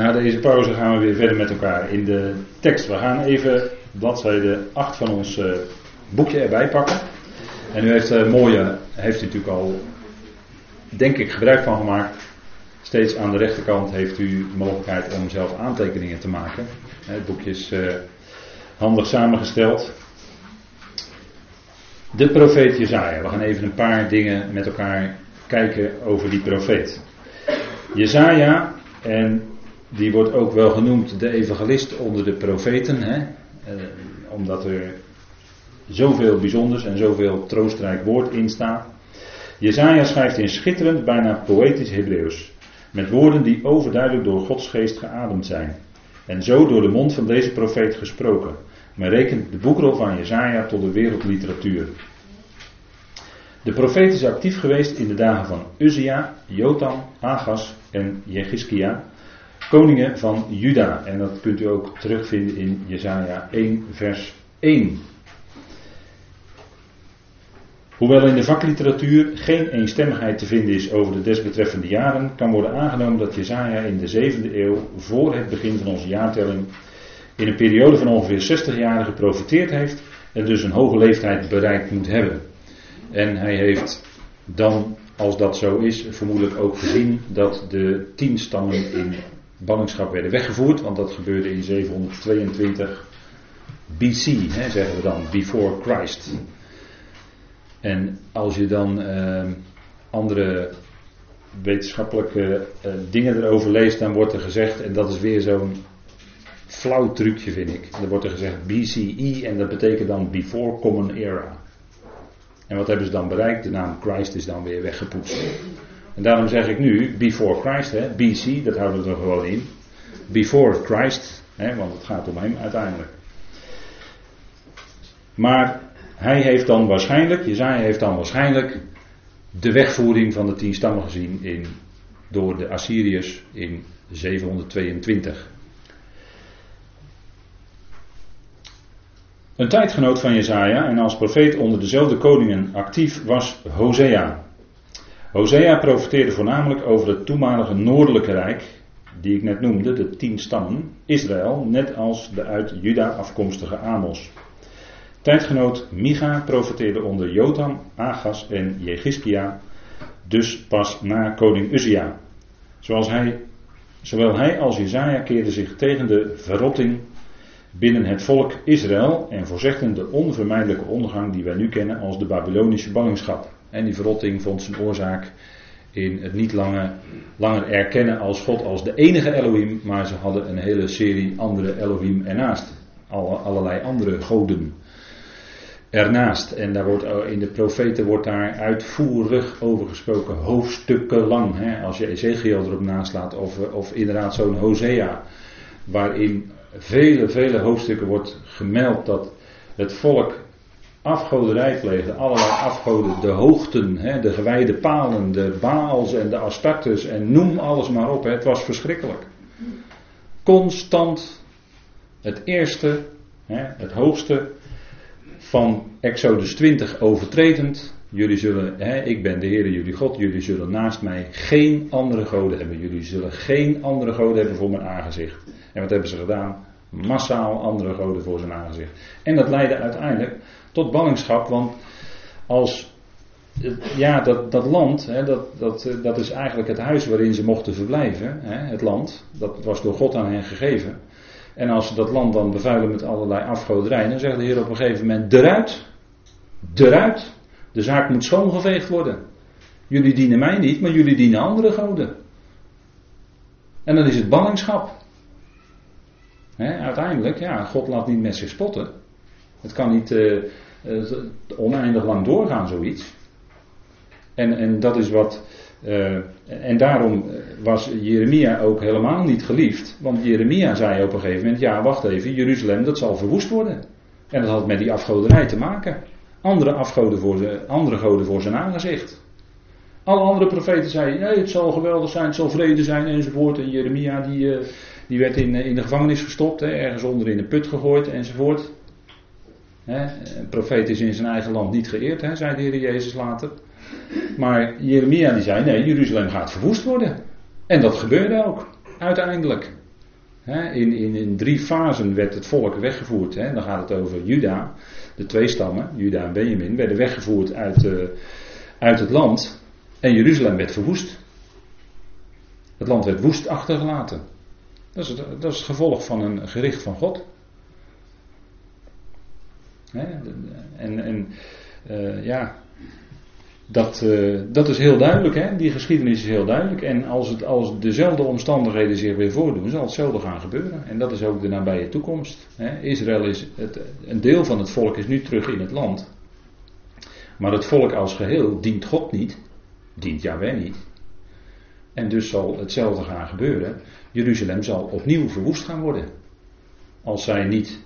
Na deze pauze gaan we weer verder met elkaar in de tekst. We gaan even bladzijde 8 van ons uh, boekje erbij pakken. En u heeft uh, mooie, heeft u natuurlijk al, denk ik, gebruik van gemaakt. Steeds aan de rechterkant heeft u de mogelijkheid om zelf aantekeningen te maken. Het boekje is uh, handig samengesteld. De profeet Jezaja. We gaan even een paar dingen met elkaar kijken over die profeet. Jezaja, en die wordt ook wel genoemd de evangelist onder de profeten, hè? Eh, omdat er zoveel bijzonders en zoveel troostrijk woord in staat. Jezaja schrijft in schitterend, bijna poëtisch Hebreeuws, met woorden die overduidelijk door Gods geest geademd zijn. En zo door de mond van deze profeet gesproken. Men rekent de boekrol van Jezaja tot de wereldliteratuur. De profeet is actief geweest in de dagen van Uzia, Jotam, Agas en Jechiskia, koningen van Juda. En dat kunt u ook terugvinden in Jesaja 1 vers 1. Hoewel in de vakliteratuur geen eenstemmigheid te vinden is over de desbetreffende jaren, kan worden aangenomen dat Jesaja in de 7e eeuw, voor het begin van onze jaartelling, in een periode van ongeveer 60 jaar geprofiteerd heeft en dus een hoge leeftijd bereikt moet hebben. En hij heeft dan, als dat zo is, vermoedelijk ook gezien dat de tien stammen in ballingschap werden weggevoerd, want dat gebeurde in 722 BC, hè, zeggen we dan, before Christ. En als je dan uh, andere wetenschappelijke uh, dingen erover leest, dan wordt er gezegd, en dat is weer zo'n flauw trucje vind ik, dan wordt er gezegd BCE en dat betekent dan Before Common Era. En wat hebben ze dan bereikt? De naam Christ is dan weer weggepoetst. En daarom zeg ik nu, before Christ, hè, BC, dat houden we er gewoon in. Before Christ, hè, want het gaat om hem uiteindelijk. Maar hij heeft dan waarschijnlijk, Jezaja heeft dan waarschijnlijk de wegvoering van de tien stammen gezien in, door de Assyriërs in 722. Een tijdgenoot van Jezaja en als profeet onder dezelfde koningen actief was Hosea. Hosea profeteerde voornamelijk over het toenmalige noordelijke rijk, die ik net noemde, de tien stammen, Israël, net als de uit Juda afkomstige Amos. Tijdgenoot Micha profeteerde onder Jotam, Agas en Jegiskia, dus pas na koning Uzia. Zoals hij, zowel hij als Jezaja keerden zich tegen de verrotting binnen het volk Israël en voorzegden de onvermijdelijke ondergang die wij nu kennen als de Babylonische ballingschap. En die verrotting vond zijn oorzaak in het niet langer, erkennen als God als de enige Elohim, maar ze hadden een hele serie andere Elohim ernaast. Alle, allerlei andere goden ernaast. En daar wordt, in de profeten wordt daar uitvoerig over gesproken, hoofdstukken lang. Hè, als je Ezekiel erop naslaat, of, of inderdaad zo'n Hosea, waarin vele, vele hoofdstukken wordt gemeld dat het volk afgoderij pleegde, allerlei afgoden, de hoogten, hè, de gewijde palen, de Baals en de Astartes en noem alles maar op. Hè. Het was verschrikkelijk. Constant het eerste, hè, het hoogste van Exodus 20 overtredend. Jullie zullen, ik ben de Heer, jullie God, jullie zullen naast mij geen andere goden hebben. Jullie zullen geen andere goden hebben voor mijn aangezicht. En wat hebben ze gedaan? Massaal andere goden voor zijn aangezicht. En dat leidde uiteindelijk tot ballingschap, want als ja, dat, dat land, hè, dat, dat, dat is eigenlijk het huis waarin ze mochten verblijven. Hè, het land, dat was door God aan hen gegeven. En als ze dat land dan bevuilen met allerlei afgoderijen, dan zegt de Heer op een gegeven moment: eruit, eruit. De zaak moet schoongeveegd worden. Jullie dienen mij niet, maar jullie dienen andere goden. En dan is het ballingschap. uiteindelijk, ja, God laat niet met zich spotten. Het kan niet uh, oneindig lang doorgaan, zoiets. En, en dat is wat. Uh, en daarom was Jeremia ook helemaal niet geliefd. Want Jeremia zei op een gegeven moment: Ja, wacht even, Jeruzalem dat zal verwoest worden. En dat had met die afgoderij te maken. Andere afgoden voor, de, andere goden voor zijn aangezicht. Alle andere profeten zeiden: Nee, het zal geweldig zijn, het zal vrede zijn enzovoort. En Jeremia die, die werd in, in de gevangenis gestopt, hè, ergens onder in een put gegooid enzovoort. Een profeet is in zijn eigen land niet geëerd, hè, zei de Heer Jezus later. Maar Jeremia die zei, nee, Jeruzalem gaat verwoest worden. En dat gebeurde ook, uiteindelijk. In, in, in drie fasen werd het volk weggevoerd. Dan gaat het over Juda, de twee stammen, Juda en Benjamin, werden weggevoerd uit, uh, uit het land. En Jeruzalem werd verwoest. Het land werd woest achtergelaten. Dat is dat is het gevolg van een gericht van God. En, en uh, ja, dat, uh, dat is heel duidelijk, hè? die geschiedenis is heel duidelijk. En als, het, als dezelfde omstandigheden zich weer voordoen, zal hetzelfde gaan gebeuren. En dat is ook de nabije toekomst. Hè? Israël is, het, een deel van het volk is nu terug in het land. Maar het volk als geheel dient God niet, dient Yahweh niet. En dus zal hetzelfde gaan gebeuren. Jeruzalem zal opnieuw verwoest gaan worden. Als zij niet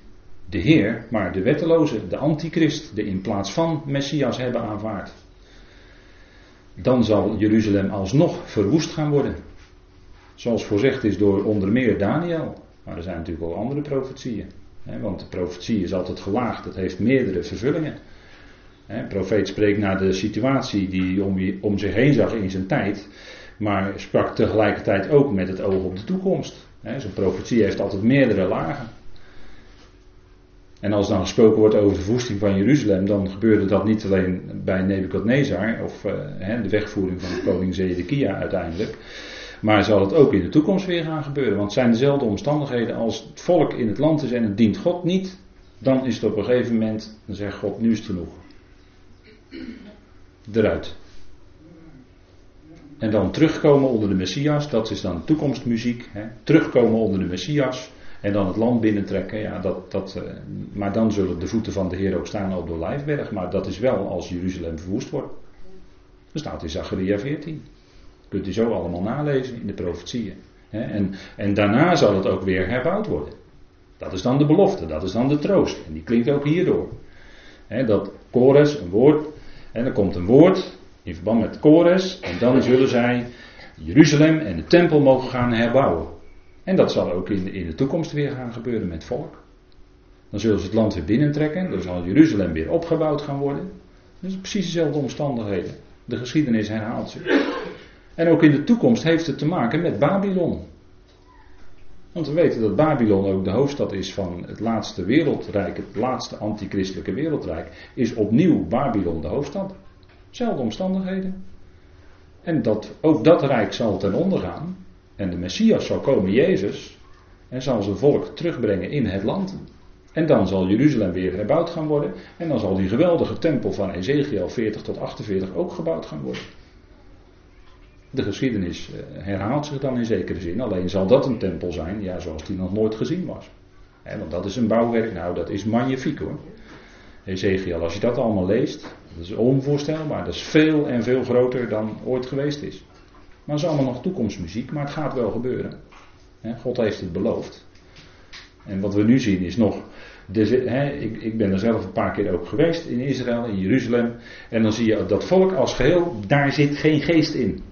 de Heer, maar de wetteloze, de antichrist, de in plaats van Messias hebben aanvaard. Dan zal Jeruzalem alsnog verwoest gaan worden. Zoals voorzegd is door onder meer Daniel. Maar er zijn natuurlijk ook andere profetieën. want de profetie is altijd gelaagd, het heeft meerdere vervullingen. De profeet spreekt naar de situatie die hij om, om zich heen zag in zijn tijd. Maar sprak tegelijkertijd ook met het oog op de toekomst. Zo'n profetie heeft altijd meerdere lagen. En als dan gesproken wordt over de verwoesting van Jeruzalem, dan gebeurde dat niet alleen bij Nebukadnezar of uh, de wegvoering van koning Zedekia uiteindelijk. Maar zal het ook in de toekomst weer gaan gebeuren. Want het zijn dezelfde omstandigheden als het volk in het land is en het dient God niet. Dan is het op een gegeven moment, dan zegt God, nu is het genoeg. Eruit. En dan terugkomen onder de Messias, dat is dan toekomstmuziek. Hè? Terugkomen onder de Messias. En dan het land binnentrekken. Ja, dat, dat, uh, maar dan zullen de voeten van de Heer ook staan op de Olijfberg. Maar dat is wel als Jeruzalem verwoest wordt. Dat staat in Zacharia 14. Kunt u zo allemaal nalezen in de profetieën. En, en daarna zal het ook weer herbouwd worden. Dat is dan de belofte, dat is dan de troost. En die klinkt ook hierdoor. dat Kores, een woord. En er komt een woord in verband met Kores. En dan zullen zij Jeruzalem en de tempel mogen gaan herbouwen. En dat zal ook in, in de toekomst weer gaan gebeuren met volk. Dan zullen ze het land weer binnentrekken. Dan zal Jeruzalem weer opgebouwd gaan worden. Dus precies dezelfde omstandigheden. De geschiedenis herhaalt zich. En ook in de toekomst heeft het te maken met Babylon. Want we weten dat Babylon ook de hoofdstad is van het laatste wereldrijk, het laatste antichristelijke wereldrijk, is opnieuw Babylon de hoofdstad. Zelfde omstandigheden. En dat, ook dat rijk zal ten onder gaan. En de Messias zal komen, Jezus, en zal zijn volk terugbrengen in het land. En dan zal Jeruzalem weer herbouwd gaan worden. En dan zal die geweldige tempel van Ezekiel 40 tot 48 ook gebouwd gaan worden. De geschiedenis eh, herhaalt zich dan in zekere zin. Alleen zal dat een tempel zijn, ja, zoals die nog nooit gezien was. want dat is een bouwwerk, nou dat is magnifiek hoor. Ezekiel, als je dat allemaal leest, dat is onvoorstelbaar. Dat is veel en veel groter dan ooit geweest is. Maar het is allemaal nog toekomstmuziek, maar het gaat wel gebeuren. God heeft het beloofd. En wat we nu zien is nog. ik, ik, ben er zelf een paar keer ook geweest in Israël, in Jeruzalem. En dan zie je dat volk als geheel, daar zit geen geest in.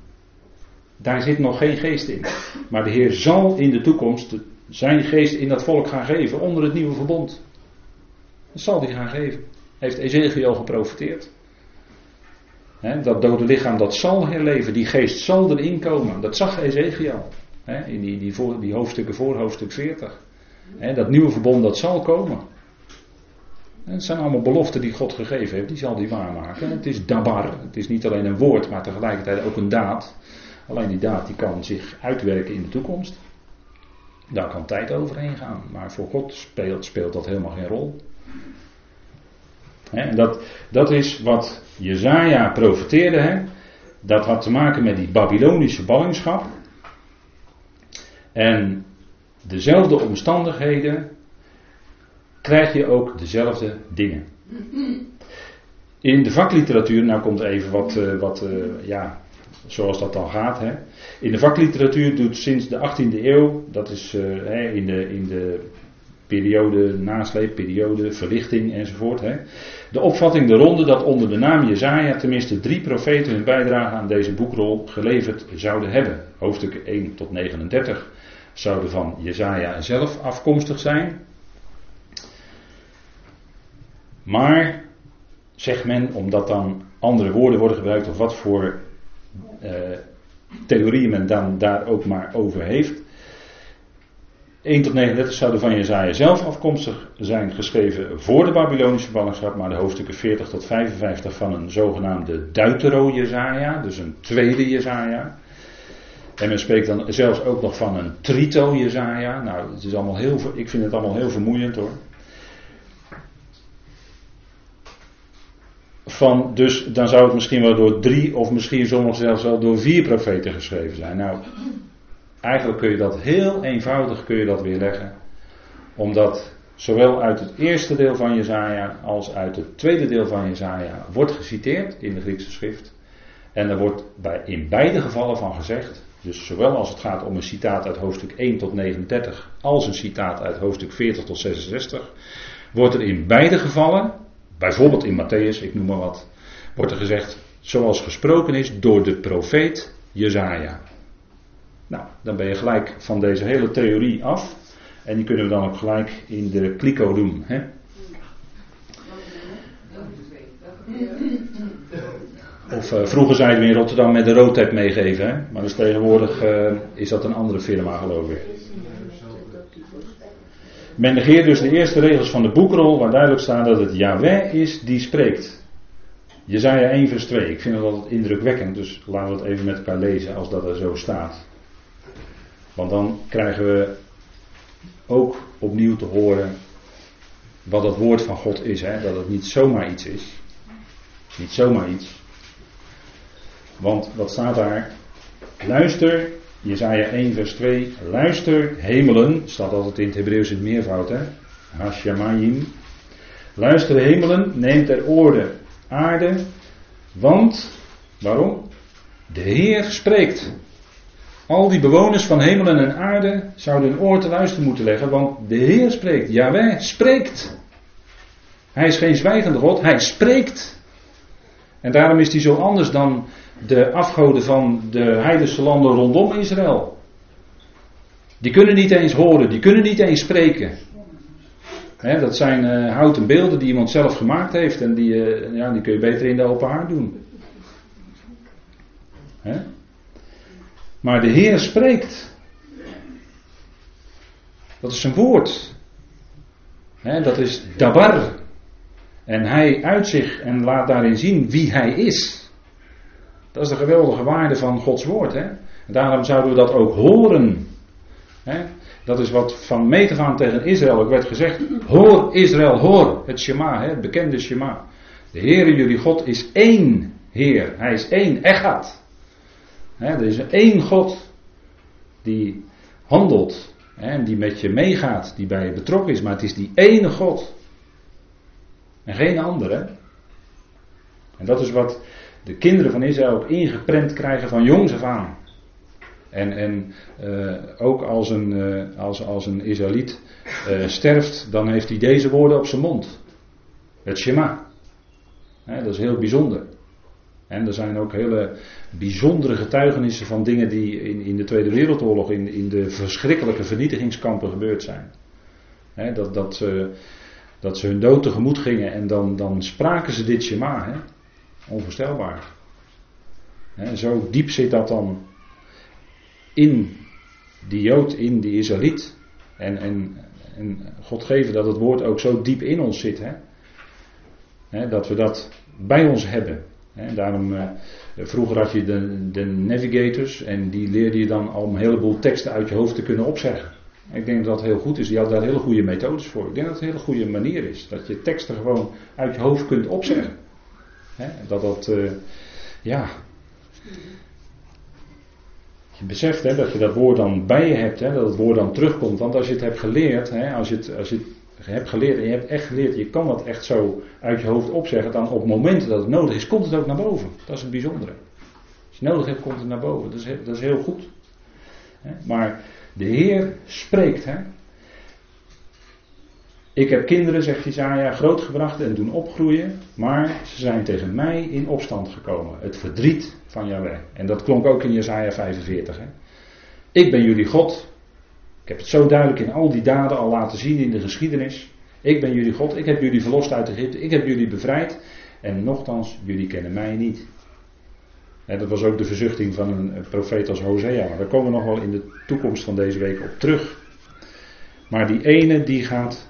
Daar zit nog geen geest in. Maar de Heer zal in de toekomst zijn geest in dat volk gaan geven onder het nieuwe verbond. Dat zal hij gaan geven. Heeft Ezekiel geprofiteerd dat dode lichaam dat zal herleven, die geest zal erin komen. Dat zag Ezekiel. in die, die, die hoofdstukken voor hoofdstuk 40. dat nieuwe verbond dat zal komen. En het zijn allemaal beloften die God gegeven heeft, die zal die waarmaken. Het is dabar, het is niet alleen een woord, maar tegelijkertijd ook een daad. Alleen die daad die kan zich uitwerken in de toekomst. Daar kan tijd overheen gaan, maar voor God speelt, speelt dat helemaal geen rol. Dat, dat is wat Jezaja profeteerde. Dat had te maken met die Babylonische ballingschap. En dezelfde omstandigheden krijg je ook dezelfde dingen. In de vakliteratuur, nou komt even wat, uh, wat uh, ja, zoals dat dan gaat. Hè. In de vakliteratuur doet sinds de 18e eeuw, dat is uh, in, de, in de periode nasleep, periode verlichting enzovoort. Hè. De opvatting de ronde dat onder de naam Jezaja tenminste drie profeten hun bijdrage aan deze boekrol geleverd zouden hebben. Hoofdstuk 1 tot 39 zouden van Jezaja zelf afkomstig zijn. Maar, zegt men, omdat dan andere woorden worden gebruikt of wat voor uh, theorieën men dan daar ook maar over heeft, 1 tot 39 zouden van Jezaja zelf afkomstig zijn geschreven voor de Babylonische ballingschap, maar de hoofdstukken 40 tot 55 van een zogenaamde Deutero-Jezaja, dus een tweede Jezaja. En men spreekt dan zelfs ook nog van een Trito-Jezaja. Nou, het is allemaal heel, ik vind het allemaal heel vermoeiend hoor. Van, dus dan zou het misschien wel door drie of misschien soms zelfs wel door vier profeten geschreven zijn. Nou, Eigenlijk kun je dat heel eenvoudig kun je dat weerleggen. Omdat zowel uit het eerste deel van Jezaja als uit het tweede deel van Jezaja wordt geciteerd in de Griekse schrift. En er wordt bij, in beide gevallen van gezegd, dus zowel als het gaat om een citaat uit hoofdstuk 1 tot 39, als een citaat uit hoofdstuk 40 tot 66, wordt er in beide gevallen, bijvoorbeeld in Matthäus, ik noem maar wat, wordt er gezegd, zoals gesproken is door de profeet Jezaja. Nou, dan ben je gelijk van deze hele theorie af. En die kunnen we dan ook gelijk in de kliko doen. Hè? Of uh, vroeger zeiden we in Rotterdam met de roadtap meegeven. Hè? Maar dus tegenwoordig uh, is dat een andere firma geloof ik. Men negeert dus de eerste regels van de boekrol waar duidelijk staat dat het Yahweh is die spreekt. Jezaja 1 vers 2. Ik vind dat altijd indrukwekkend, dus laten we het even met elkaar lezen als dat er zo staat. Want dan krijgen we ook opnieuw te horen wat het woord van God is. Hè? Dat het niet zomaar iets is. Niet zomaar iets. Want wat staat daar? Luister, Jezaja 1 vers 2. Luister, hemelen. Staat altijd in het Hebreeuws in het meervoud. Hè? Hashamayim. Luister, hemelen. Neem ter oorde aarde. Want, waarom? De Heer spreekt. Al die bewoners van hemel en aarde zouden hun oor te luisteren moeten leggen, want de Heer spreekt. Jawel spreekt. Hij is geen zwijgende God, hij spreekt. En daarom is hij zo anders dan de afgoden van de heidense landen rondom Israël. Die kunnen niet eens horen, die kunnen niet eens spreken. dat zijn uh, houten beelden die iemand zelf gemaakt heeft en die, uh, ja, die kun je beter in de open haard doen. He? Maar de Heer spreekt. Dat is zijn woord. dat is dabar. En hij uit zich en laat daarin zien wie hij is. Dat is de geweldige waarde van Gods woord. Daarom zouden we dat ook horen. Dat is wat van mee te gaan tegen Israël. Ik werd gezegd: Hoor Israël, hoor het Shema, het bekende Shema. De Heere jullie God is één Heer. Hij is één, Echad er is één God die handelt en die met je meegaat, die bij je betrokken is, maar het is die ene God. En geen andere. En dat is wat de kinderen van Israël ook ingeprent krijgen van jongs af aan. En, en uh, ook als een, uh, als, als een Israëliet uh, sterft, dan heeft hij deze woorden op zijn mond. Het Shema. dat is heel bijzonder. En er zijn ook hele bijzondere getuigenissen van dingen die in, in de Tweede Wereldoorlog, in, in de verschrikkelijke vernietigingskampen gebeurd zijn. dat, dat, ze, dat ze hun dood tegemoet gingen en dan, dan spraken ze dit Shema. He? Onvoorstelbaar. zo diep zit dat dan in die Jood, in die Israëliet. En, en, en God geven dat het woord ook zo diep in ons zit. dat we dat bij ons hebben. En daarom, uh, vroeger had je de, de, navigators en die leerde je dan al een heleboel teksten uit je hoofd te kunnen opzeggen. Ik denk dat dat heel goed is. Die had daar hele goede methodes voor. Ik denk dat het een hele goede manier is. Dat je teksten gewoon uit je hoofd kunt opzeggen. dat dat, uh, ja. Je beseft hè, dat je dat woord dan bij je hebt, hè, dat het woord dan terugkomt. Want als je het hebt geleerd, hè, als, je als je het hebt geleerd en je hebt echt geleerd, je kan dat echt zo uit je hoofd opzeggen, dan op momenten dat het nodig is, komt het ook naar boven. Dat is het bijzondere. Als je nodig hebt, komt het naar boven. Dat is, dat is heel goed. Maar de Heer spreekt. Hè? Ik heb kinderen, zegt Isaiah, grootgebracht en doen opgroeien, maar ze zijn tegen mij in opstand gekomen. Het verdriet van Yahweh. En dat klonk ook in Jesaja 45. Hè? Ik ben jullie God, ik heb het zo duidelijk in al die daden al laten zien in de geschiedenis. Ik ben jullie God, ik heb jullie verlost uit Egypte, ik heb jullie bevrijd. En nochtans, jullie kennen mij niet. En dat was ook de verzuchting van een profeet als Hosea. Maar daar komen we nog wel in de toekomst van deze week op terug. Maar die ene die gaat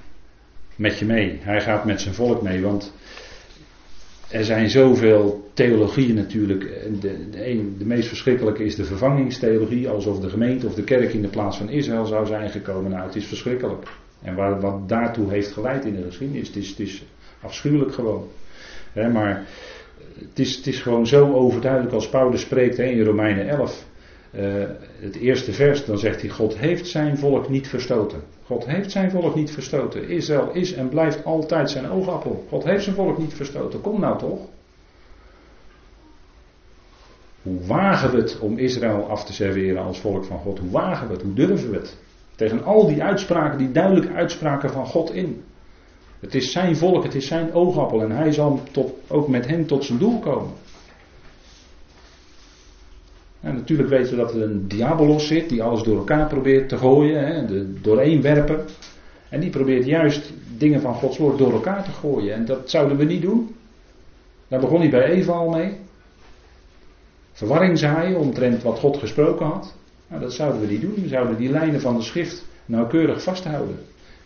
met je mee. Hij gaat met zijn volk mee. Want er zijn zoveel theologieën natuurlijk. De, de, de meest verschrikkelijke is de vervangingstheologie. Alsof de gemeente of de kerk in de plaats van Israël zou zijn gekomen. Nou, het is verschrikkelijk. En waar, wat daartoe heeft geleid in de geschiedenis. Het is, het is afschuwelijk gewoon. maar het is, het is gewoon zo overduidelijk als Paulus spreekt in Romeinen 11. Uh, het eerste vers, dan zegt hij: God heeft zijn volk niet verstoten. God heeft zijn volk niet verstoten. Israël is en blijft altijd zijn oogappel. God heeft zijn volk niet verstoten. Kom nou toch. Hoe wagen we het om Israël af te serveren als volk van God? Hoe wagen we het? Hoe durven we het? Tegen al die uitspraken, die duidelijke uitspraken van God in. Het is zijn volk, het is zijn oogappel en hij zal tot, ook met hen tot zijn doel komen. En natuurlijk weten we dat er een diabolos zit die alles door elkaar probeert te gooien, hè, de dooreenwerpen. En die probeert juist dingen van Gods woord door elkaar te gooien. En dat zouden we niet doen. Daar begon hij bij Eva al mee. Verwarring zaaien omtrent wat God gesproken had. Nou, dat zouden we niet doen. We zouden die lijnen van de schrift nauwkeurig vasthouden.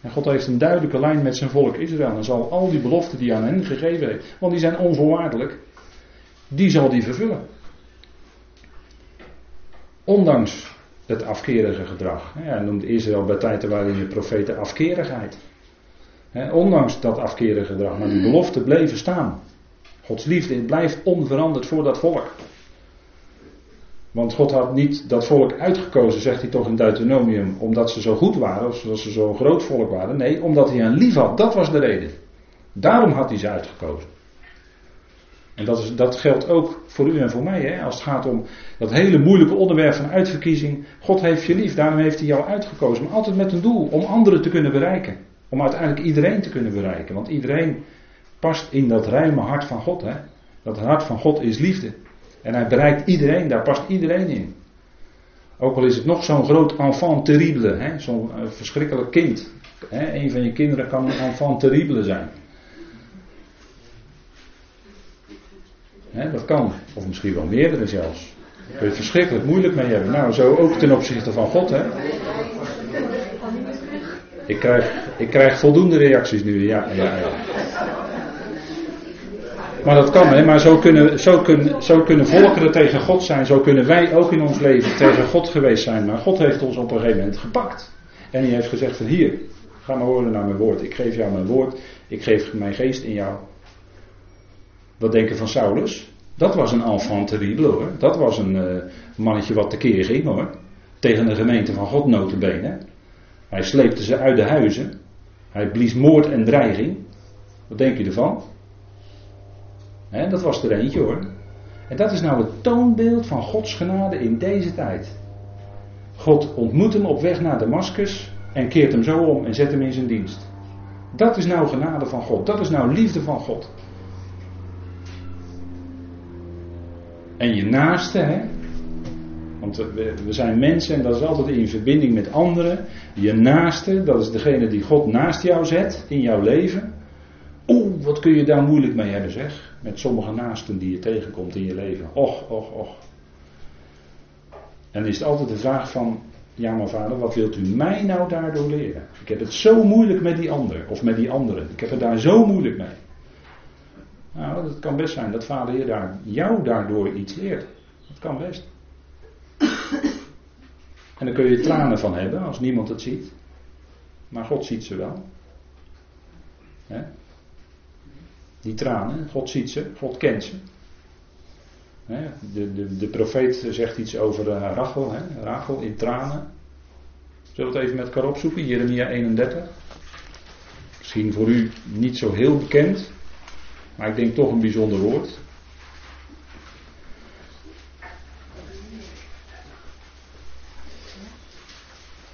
En God heeft een duidelijke lijn met zijn volk Israël. En zal al die beloften die hij aan hen gegeven heeft, want die zijn onvoorwaardelijk, die zal die vervullen. Ondanks het afkerige gedrag. Hij noemde Israël bij tijden waarin de profeten afkerigheid. Ondanks dat afkerige gedrag, maar die beloften bleven staan. Gods liefde blijft onveranderd voor dat volk. Want God had niet dat volk uitgekozen, zegt hij toch in Deuteronomium, omdat ze zo goed waren, of omdat ze zo'n groot volk waren. Nee, omdat hij hen lief had. Dat was de reden. Daarom had hij ze uitgekozen. En dat, is, dat geldt ook voor u en voor mij, hè? als het gaat om dat hele moeilijke onderwerp van uitverkiezing. God heeft je lief, daarom heeft hij jou uitgekozen. Maar altijd met een doel, om anderen te kunnen bereiken. Om uiteindelijk iedereen te kunnen bereiken. Want iedereen past in dat ruime hart van God. Hè? Dat hart van God is liefde. En hij bereikt iedereen, daar past iedereen in. Ook al is het nog zo'n groot enfant terrible, zo'n uh, verschrikkelijk kind. Hè? Een van je kinderen kan een enfant terrible zijn. Dat kan. Of misschien wel meerdere zelfs. Kun je het verschrikkelijk moeilijk mee hebben. Nou, zo ook ten opzichte van God. Hè. Ik krijg, ik krijg voldoende reacties nu. Ja. Maar dat kan, hè? maar zo kunnen, zo, zo kunnen volkeren tegen God zijn. Zo kunnen wij ook in ons leven tegen God geweest zijn. Maar God heeft ons op een gegeven moment gepakt. En hij heeft gezegd van hier, ga maar horen naar mijn woord. Ik geef jou mijn woord. Ik geef mijn geest in jou. Wat denken van Saulus? Dat was een enfant terrible hoor. Dat was een uh, mannetje wat tekeer ging hoor. Tegen de gemeente van God notenbenen. Hij sleepte ze uit de huizen. Hij blies moord en dreiging. Wat denk je ervan? Dat was er eentje hoor. En dat is nou het toonbeeld van Gods genade in deze tijd. God ontmoet hem op weg naar Damascus en keert hem zo om en zet hem in zijn dienst. Dat is nou genade van God. Dat is nou liefde van God. En je naaste, hè? Want we, we zijn mensen en dat is altijd in verbinding met anderen. Je naaste, dat is degene die God naast jou zet in jouw leven. Oeh, wat kun je daar moeilijk mee hebben, zeg. Met sommige naasten die je tegenkomt in je leven. Och, och, och. En dan is het altijd de vraag van, ja maar vader, wat wilt u mij nou daardoor leren? Ik heb het zo moeilijk met die ander, of met die anderen. Ik heb het daar zo moeilijk mee. Nou, het kan best zijn dat vader je daar, jou daardoor iets leert. Dat kan best. En dan kun je tranen van hebben als niemand het ziet. Maar God ziet ze wel. Die tranen, God ziet ze, God kent ze. De, de, de profeet zegt iets over uh, Rachel, hè? Rachel in tranen. Zullen we het even met elkaar opzoeken? Jeremia 31. Misschien voor u niet zo heel bekend. Maar ik denk toch een bijzonder woord.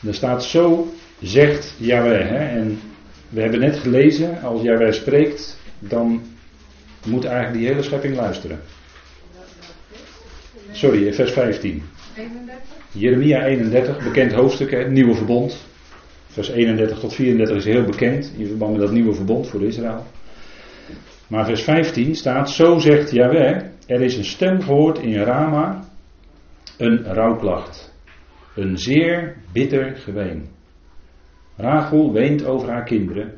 Er staat zo, zegt Yahweh. Hè? En we hebben net gelezen, als Yahweh spreekt, dan moet eigenlijk die hele schepping luisteren. Sorry, vers 15. 31? Jeremia 31, bekend hoofdstuk, het nieuwe verbond. Vers 31 tot 34 is heel bekend in verband met dat nieuwe verbond voor Israël. Maar vers 15 staat, zo zegt Yahweh, er is een stem gehoord in Rama, een rouwklacht, een zeer bitter geween. Rachel weent over haar kinderen.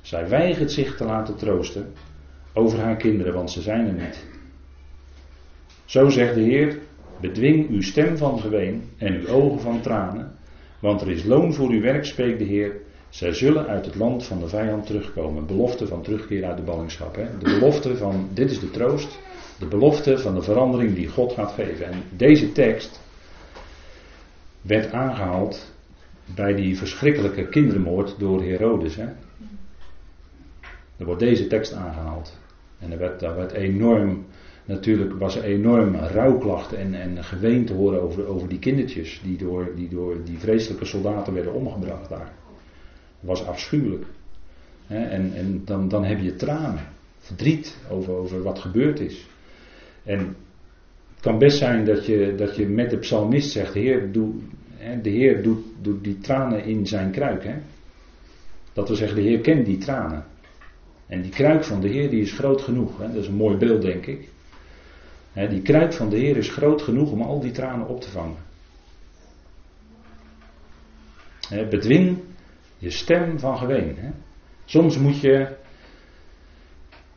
Zij weigert zich te laten troosten over haar kinderen, want ze zijn er niet. Zo zegt de Heer: Bedwing uw stem van geween en uw ogen van tranen, want er is loon voor uw werk, spreekt de Heer. Zij zullen uit het land van de vijand terugkomen. Belofte van terugkeer uit de ballingschap. Hè? De belofte van, dit is de troost. De belofte van de verandering die God gaat geven. En deze tekst werd aangehaald bij die verschrikkelijke kindermoord door Herodes. Hè? Er wordt deze tekst aangehaald. En er werd, daar werd enorm, natuurlijk was er enorm rouwklachten en, en geween te horen over, over die kindertjes die door, die door die vreselijke soldaten werden omgebracht daar. Was afschuwelijk. En, en dan, dan heb je tranen, verdriet over, over wat gebeurd is. En het kan best zijn dat je, dat je met de psalmist zegt: Heer, doe, de Heer doet, doet die tranen in zijn kruik. Hè? Dat we zeggen: De Heer kent die tranen. En die kruik van de Heer die is groot genoeg. Hè? Dat is een mooi beeld, denk ik. die kruik van de Heer is groot genoeg om al die tranen op te vangen. bedwing je stem van geween. Soms moet je,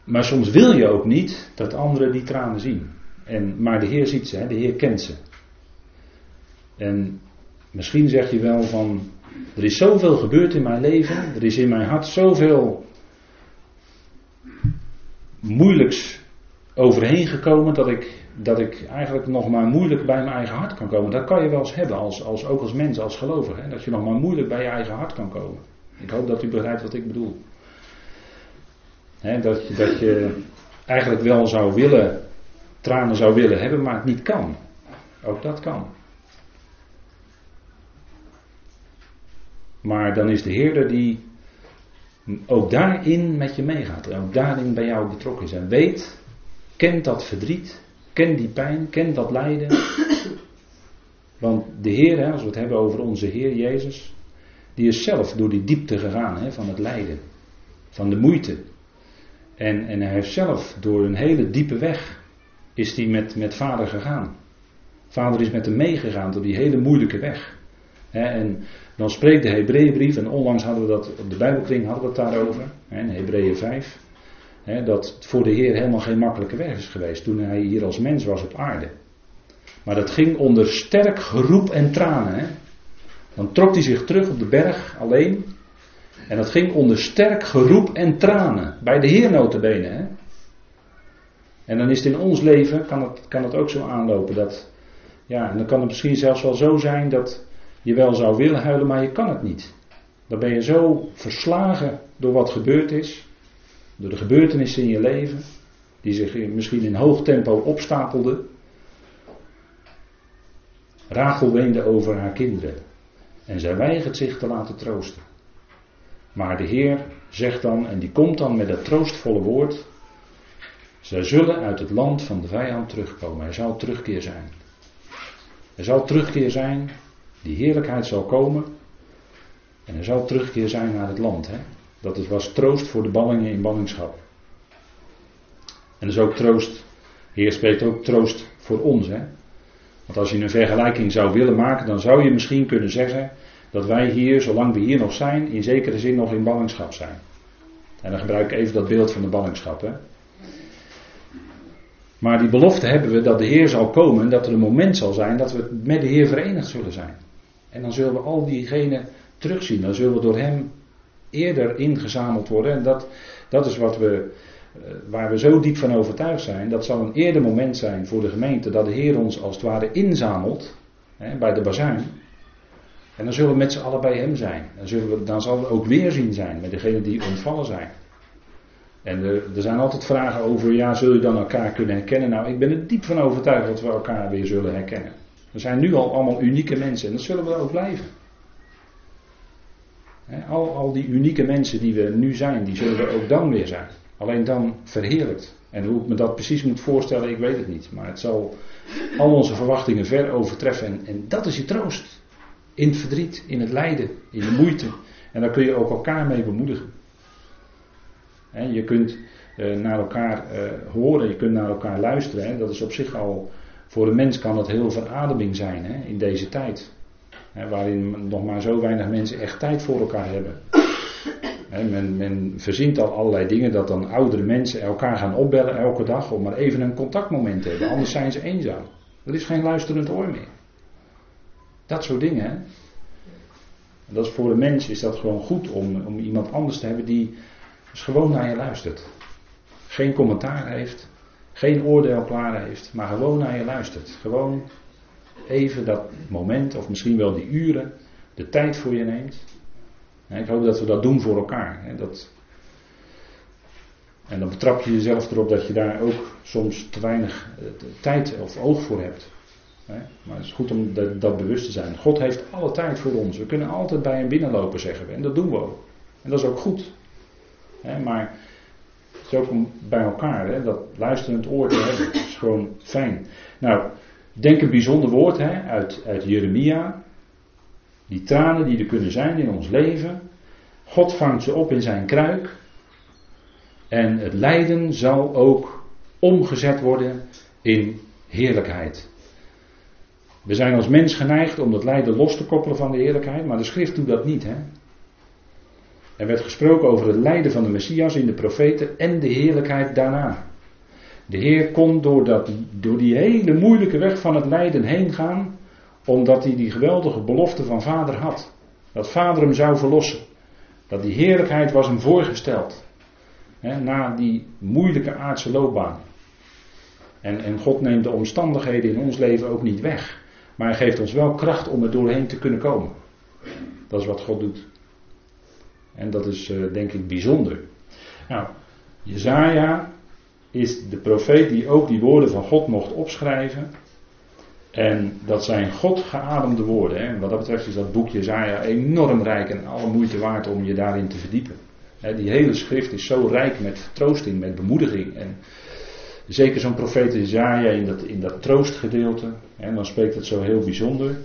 maar soms wil je ook niet dat anderen die tranen zien. En, maar de Heer ziet ze, de Heer kent ze. En misschien zeg je wel van, er is zoveel gebeurd in mijn leven, er is in mijn hart zoveel moeilijks overheen gekomen dat ik, dat ik eigenlijk nog maar moeilijk bij mijn eigen hart kan komen. Dat kan je wel eens hebben, als, als, ook als mens, als gelovige. Hè? Dat je nog maar moeilijk bij je eigen hart kan komen. Ik hoop dat u begrijpt wat ik bedoel. Hè, dat, dat je eigenlijk wel zou willen, tranen zou willen hebben, maar het niet kan. Ook dat kan. Maar dan is de Heerder die ook daarin met je meegaat. En ook daarin bij jou betrokken is. En weet, kent dat verdriet, kent die pijn, kent dat lijden. Want de Heer, als we het hebben over onze Heer Jezus, die is zelf door die diepte gegaan hè, van het lijden, van de moeite. En, en hij heeft zelf door een hele diepe weg, is hij met, met vader gegaan. Vader is met hem meegegaan door die hele moeilijke weg. en dan spreekt de Hebreeënbrief, en onlangs hadden we dat op de Bijbelkring hadden we het daarover, in Hebreeën 5, dat het voor de Heer helemaal geen makkelijke weg is geweest toen hij hier als mens was op aarde. Maar dat ging onder sterk geroep en tranen. Dan trok hij zich terug op de berg alleen. En dat ging onder sterk geroep en tranen. Bij de Heer notabene. Hè? En dan is het in ons leven, kan het, kan het ook zo aanlopen dat... Ja, en dan kan het misschien zelfs wel zo zijn dat je wel zou willen huilen, maar je kan het niet. Dan ben je zo verslagen door wat gebeurd is, door de gebeurtenissen in je leven, die zich misschien in hoog tempo opstapelden. Rachel weende over haar kinderen en zij weigert zich te laten troosten. Maar de Heer zegt dan, en die komt dan met dat troostvolle woord, zij zullen uit het land van de vijand terugkomen. Er zal terugkeer zijn. Er zal terugkeer zijn die heerlijkheid zal komen. En er zal terugkeer zijn naar het land. Hè? Dat het was troost voor de ballingen in ballingschap. En is ook troost. De Heer spreekt ook troost voor ons. Hè? Want als je een vergelijking zou willen maken, dan zou je misschien kunnen zeggen dat wij hier, zolang we hier nog zijn, in zekere zin nog in ballingschap zijn. En dan gebruik ik even dat beeld van de ballingschap. Hè? Maar die belofte hebben we dat de Heer zal komen en dat er een moment zal zijn dat we met de Heer verenigd zullen zijn. En dan zullen we al diegenen terugzien. Dan zullen we door Hem eerder ingezameld worden. En dat, dat is wat we, eh, waar we zo diep van overtuigd zijn. Dat zal een eerder moment zijn voor de gemeente dat de Heer ons als het ware inzamelt hè, bij de bazuin. En dan zullen we met z'n allen bij Hem zijn. Dan, zullen we, dan zal er ook weerzien zijn met degenen die ontvallen zijn. En er, er, zijn altijd vragen over, ja, zul je dan elkaar kunnen herkennen? Nou, ik ben er diep van overtuigd dat we elkaar weer zullen herkennen. We zijn nu al allemaal unieke mensen en dat zullen we ook blijven. Al, al die unieke mensen die we nu zijn, die zullen er ook dan weer zijn. Alleen dan verheerlijkt. En hoe ik me dat precies moet voorstellen, ik weet het niet. Maar het zal al onze verwachtingen ver overtreffen. En, en dat is je troost. In het verdriet, in het lijden, in de moeite. En daar kun je ook elkaar mee bemoedigen. je kunt uh, naar elkaar uh, horen, je kunt naar elkaar luisteren. Dat is op zich al voor de mens kan dat heel verademing zijn hè, in deze tijd. Hè, waarin nog maar zo weinig mensen echt tijd voor elkaar hebben. Men, men verzint al allerlei dingen dat dan oudere mensen elkaar gaan opbellen elke dag om maar even een contactmoment te hebben. Anders zijn ze eenzaam. Er is geen luisterend oor meer. Dat soort dingen. Hè? Dat is voor de mens is dat gewoon goed om, om iemand anders te hebben die dus gewoon naar je luistert. Geen commentaar heeft, geen oordeel klaar heeft, maar gewoon naar je luistert. Gewoon even dat moment, of misschien wel die uren, de tijd voor je neemt. ik hoop dat we dat doen voor elkaar. Dat, en dan betrap je jezelf erop dat je daar ook soms te weinig eh, tijd of oog voor hebt. Maar het is goed om dat, bewust te zijn. God heeft alle tijd voor ons. We kunnen altijd bij hem binnenlopen, zeggen we. En dat doen we ook. En dat is ook goed. Maar het is ook om bij elkaar, dat luisterend oor te hebben. Is gewoon fijn. Nou, denk een bijzonder woord uit, uit Jeremia. Die tranen die er kunnen zijn in ons leven. God vangt ze op in zijn kruik. En het lijden zal ook omgezet worden in heerlijkheid. We zijn als mens geneigd om dat lijden los te koppelen van de heerlijkheid, maar de schrift doet dat niet. Hè? Er werd gesproken over het lijden van de Messias in de profeten en de heerlijkheid daarna. De Heer kon door, dat, door die hele moeilijke weg van het lijden heen gaan, omdat hij die geweldige belofte van Vader had. Dat Vader hem zou verlossen. Dat die heerlijkheid was hem voorgesteld. Na die moeilijke aardse loopbaan. En, en God neemt de omstandigheden in ons leven ook niet weg. Maar hij geeft ons wel kracht om er doorheen te kunnen komen. Dat is wat God doet. En dat is uh, denk ik bijzonder. Nou, Jezaja is de profeet die ook die woorden van God mocht opschrijven. En dat zijn God geademde woorden. Hè. Wat dat betreft is dat boek Jezaja enorm rijk en alle moeite waard om je daarin te verdiepen. die hele schrift is zo rijk met vertroosting, met bemoediging. En Zeker zo'n profeet Isaiah in dat, in dat troostgedeelte. En dan spreekt het zo heel bijzonder.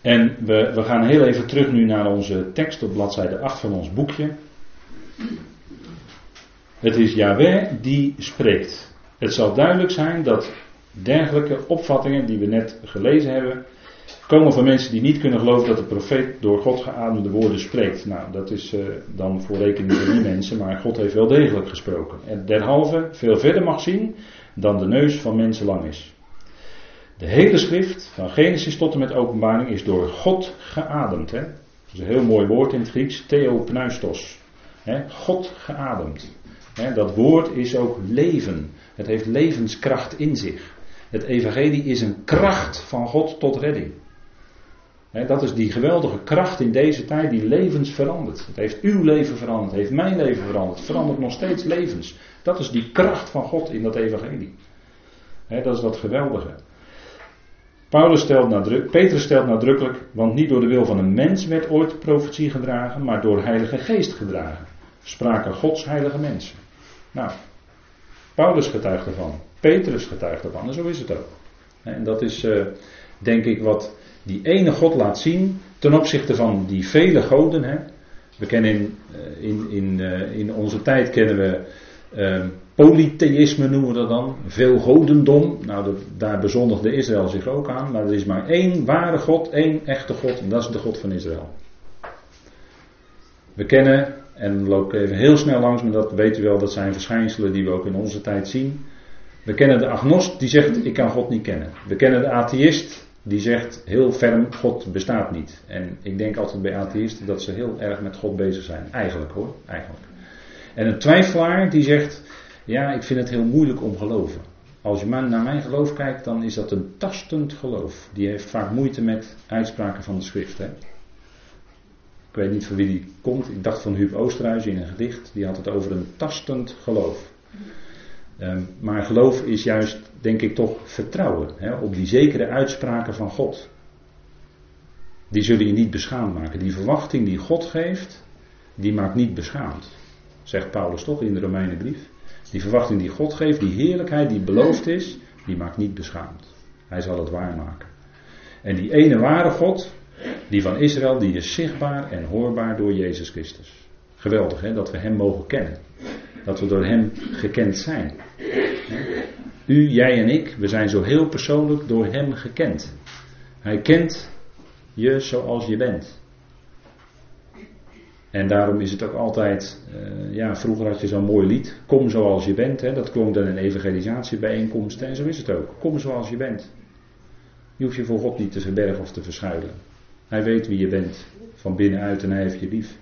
En we, we gaan heel even terug nu naar onze tekst op bladzijde 8 van ons boekje. Het is Yahweh die spreekt. Het zal duidelijk zijn dat dergelijke opvattingen die we net gelezen hebben, komen van mensen die niet kunnen geloven dat de profeet door God geademde woorden spreekt. Nou, dat is uh, dan voor rekening van die mensen, maar God heeft wel degelijk gesproken. En derhalve veel verder mag zien dan de neus van mensen lang is. De hele schrift, van Genesis tot en met openbaring, is door God geademd. Hè? Dat is een heel mooi woord in het Grieks, theopneustos. God geademd. Dat woord is ook leven. Het heeft levenskracht in zich. Het evangelie is een kracht van God tot redding dat is die geweldige kracht in deze tijd die levens verandert. Het heeft uw leven veranderd, heeft mijn leven veranderd, het verandert nog steeds levens. Dat is die kracht van God in dat evangelie. dat is dat geweldige. Paulus stelt nadruk, Petrus stelt nadrukkelijk, want niet door de wil van een mens werd ooit profetie gedragen, maar door Heilige Geest gedragen. Spraken Gods heilige mensen. Nou, Paulus getuigt ervan, Petrus getuigt ervan, en zo is het ook. En dat is, uh, denk ik, wat die ene God laat zien ten opzichte van die vele goden. Hè. We kennen in, eh, in, in, eh, in onze tijd kennen we uh, polytheïsme noemen we dat dan, veel godendom. Nou, daar bezondigde Israël zich ook aan, maar er is maar één ware God, één echte God en dat is de God van Israël. We kennen, en loop ik even heel snel langs, maar dat weten u wel, dat zijn verschijnselen die we ook in onze tijd zien. We kennen de agnost die zegt ik kan God niet kennen. We kennen de atheïst die zegt heel ferm, God bestaat niet. En ik denk altijd bij atheïsten dat ze heel erg met God bezig zijn. Eigenlijk hoor, eigenlijk. En een twijfelaar die zegt, ja, ik vind het heel moeilijk om geloven. Als je naar mijn geloof kijkt, dan is dat een tastend geloof. Die heeft vaak moeite met uitspraken van de schrift. Hè? Ik weet niet van wie die komt. Ik dacht van Huub Oosterhuis in een gedicht. Die had het over een tastend geloof. Um, maar geloof is juist, denk ik, toch vertrouwen hè, op die zekere uitspraken van God. Die zullen je niet beschaamd maken. Die verwachting die God geeft, die maakt niet beschaamd. Zegt Paulus toch in de Romeinenbrief. Die verwachting die God geeft, die heerlijkheid die beloofd is, die maakt niet beschaamd. Hij zal het waarmaken. En die ene ware God, die van Israël, die is zichtbaar en hoorbaar door Jezus Christus. Geweldig hè, dat we Hem mogen kennen. Dat we door Hem gekend zijn. U, jij en ik, we zijn zo heel persoonlijk door Hem gekend. Hij kent je zoals je bent. En daarom is het ook altijd, uh, ja, vroeger had je zo'n mooi lied, kom zoals je bent, hè, dat klonk dan in evangelisatiebijeenkomsten en zo is het ook. Kom zoals je bent. Je hoeft je voor God niet te verbergen of te verschuilen. Hij weet wie je bent, van binnenuit en hij heeft je lief.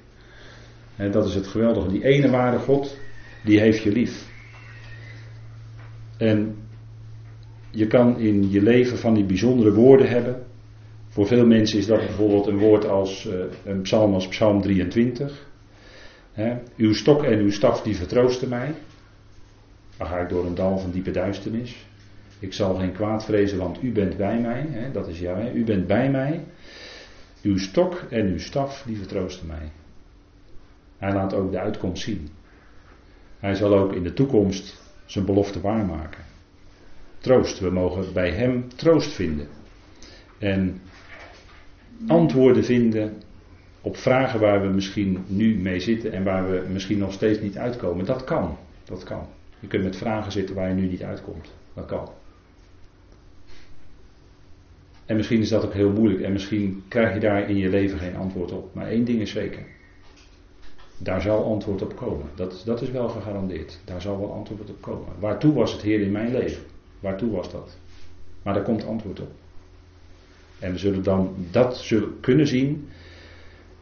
En dat is het geweldige. Die ene ware God, die heeft je lief. En je kan in je leven van die bijzondere woorden hebben. Voor veel mensen is dat bijvoorbeeld een woord als uh, een psalm als Psalm 23. uw stok en uw staf die vertroosten mij. Dan ga ik door een dal van diepe duisternis. Ik zal geen kwaad vrezen, want u bent bij mij. dat is jou. U bent bij mij. Uw stok en uw staf die vertroosten mij. Hij laat ook de uitkomst zien. Hij zal ook in de toekomst zijn belofte waarmaken. Troost, we mogen bij Hem troost vinden. En antwoorden vinden op vragen waar we misschien nu mee zitten en waar we misschien nog steeds niet uitkomen. Dat kan. Dat kan. Je kunt met vragen zitten waar je nu niet uitkomt. Dat kan. En misschien is dat ook heel moeilijk en misschien krijg je daar in je leven geen antwoord op. Maar één ding is zeker. Daar zal antwoord op komen. Dat, dat is wel gegarandeerd. Daar zal wel antwoord op komen. Waartoe was het Heer in mijn leven? Waartoe was dat? Maar daar komt antwoord op. En we zullen dan dat zullen kunnen zien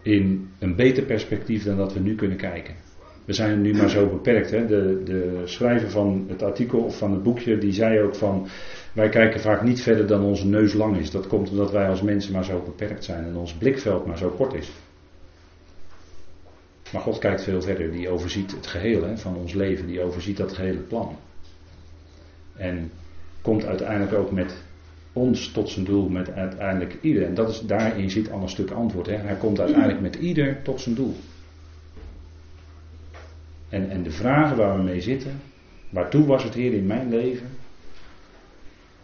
in een beter perspectief dan dat we nu kunnen kijken. We zijn nu maar zo beperkt. Hè? De, de schrijver van het artikel of van het boekje die zei ook van wij kijken vaak niet verder dan onze neus lang is. Dat komt omdat wij als mensen maar zo beperkt zijn en ons blikveld maar zo kort is. Maar God kijkt veel verder. Die overziet het geheel hè, van ons leven. Die overziet dat gehele plan. En komt uiteindelijk ook met ons tot zijn doel. Met uiteindelijk ieder. En dat is, daarin zit al een stuk antwoord. Hè. Hij komt uiteindelijk met ieder tot zijn doel. En, en de vragen waar we mee zitten. Waartoe was het Heer in mijn leven?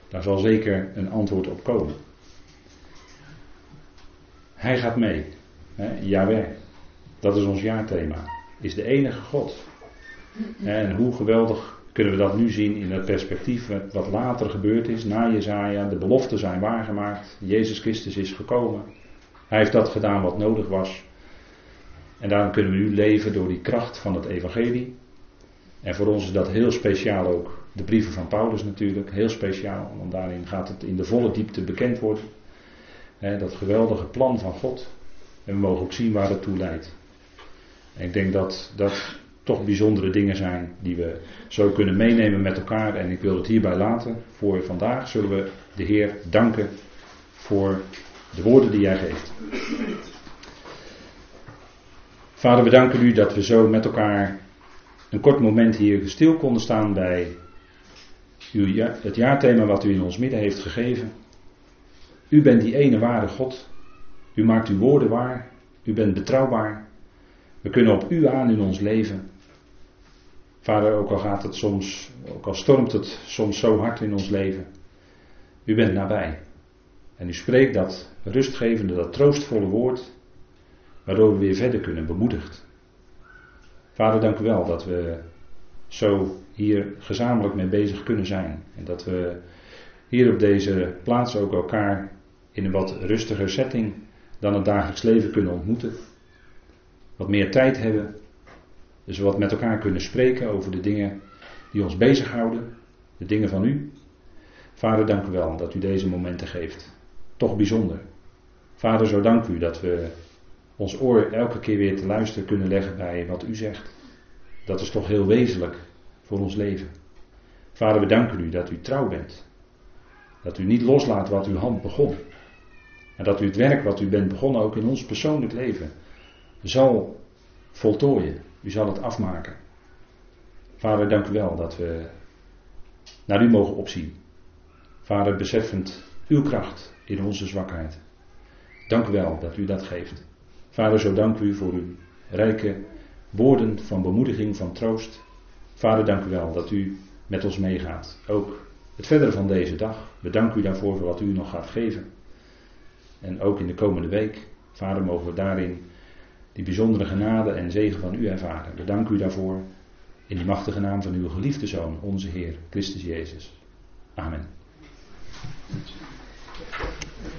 Daar zal zeker een antwoord op komen. Hij gaat mee. Hè, Yahweh. Dat is ons jaarthema. Is de enige God. En hoe geweldig kunnen we dat nu zien in het perspectief wat later gebeurd is, na Jezaja. De beloften zijn waargemaakt. Jezus Christus is gekomen. Hij heeft dat gedaan wat nodig was. En daarom kunnen we nu leven door die kracht van het evangelie. En voor ons is dat heel speciaal ook. De brieven van Paulus natuurlijk, heel speciaal. Want daarin gaat het in de volle diepte bekend worden. dat geweldige plan van God. En we mogen ook zien waar het toe leidt. En ik denk dat dat toch bijzondere dingen zijn die we zo kunnen meenemen met elkaar. En ik wil het hierbij laten. Voor vandaag zullen we de Heer danken voor de woorden die jij geeft. Vader, we danken u dat we zo met elkaar een kort moment hier stil konden staan bij uw, het jaarthema wat u in ons midden heeft gegeven. U bent die ene ware God. U maakt uw woorden waar. U bent betrouwbaar. We kunnen op u aan in ons leven. Vader, ook al gaat het soms, ook al stormt het soms zo hard in ons leven. U bent nabij. En u spreekt dat rustgevende, dat troostvolle woord, waardoor we weer verder kunnen, bemoedigd. Vader, dank u wel dat we zo hier gezamenlijk mee bezig kunnen zijn. En dat we hier op deze plaats ook elkaar in een wat rustiger setting dan het dagelijks leven kunnen ontmoeten wat meer tijd hebben. Dus wat met elkaar kunnen spreken over de dingen die ons bezighouden. De dingen van u. Vader, dank u wel dat u deze momenten geeft. Toch bijzonder. Vader, zo dank u dat we ons oor elke keer weer te luisteren kunnen leggen bij wat u zegt. Dat is toch heel wezenlijk voor ons leven. Vader, we danken u dat u trouw bent. Dat u niet loslaat wat uw hand begon. En dat u het werk wat u bent begonnen ook in ons persoonlijk leven zal voltooien. U zal het afmaken. Vader, dank u wel dat we naar u mogen opzien. Vader, beseffend uw kracht in onze zwakheid. Dank u wel dat u dat geeft. Vader, zo dank u voor uw rijke woorden van bemoediging, van troost. Vader, dank u wel dat u met ons meegaat. Ook het verdere van deze dag. We u daarvoor voor wat u nog gaat geven. En ook in de komende week. Vader, mogen we daarin die bijzondere genade en zegen van u ervaren. We u daarvoor in die machtige naam van uw geliefde Zoon, onze Heer, Christus Jezus. Amen.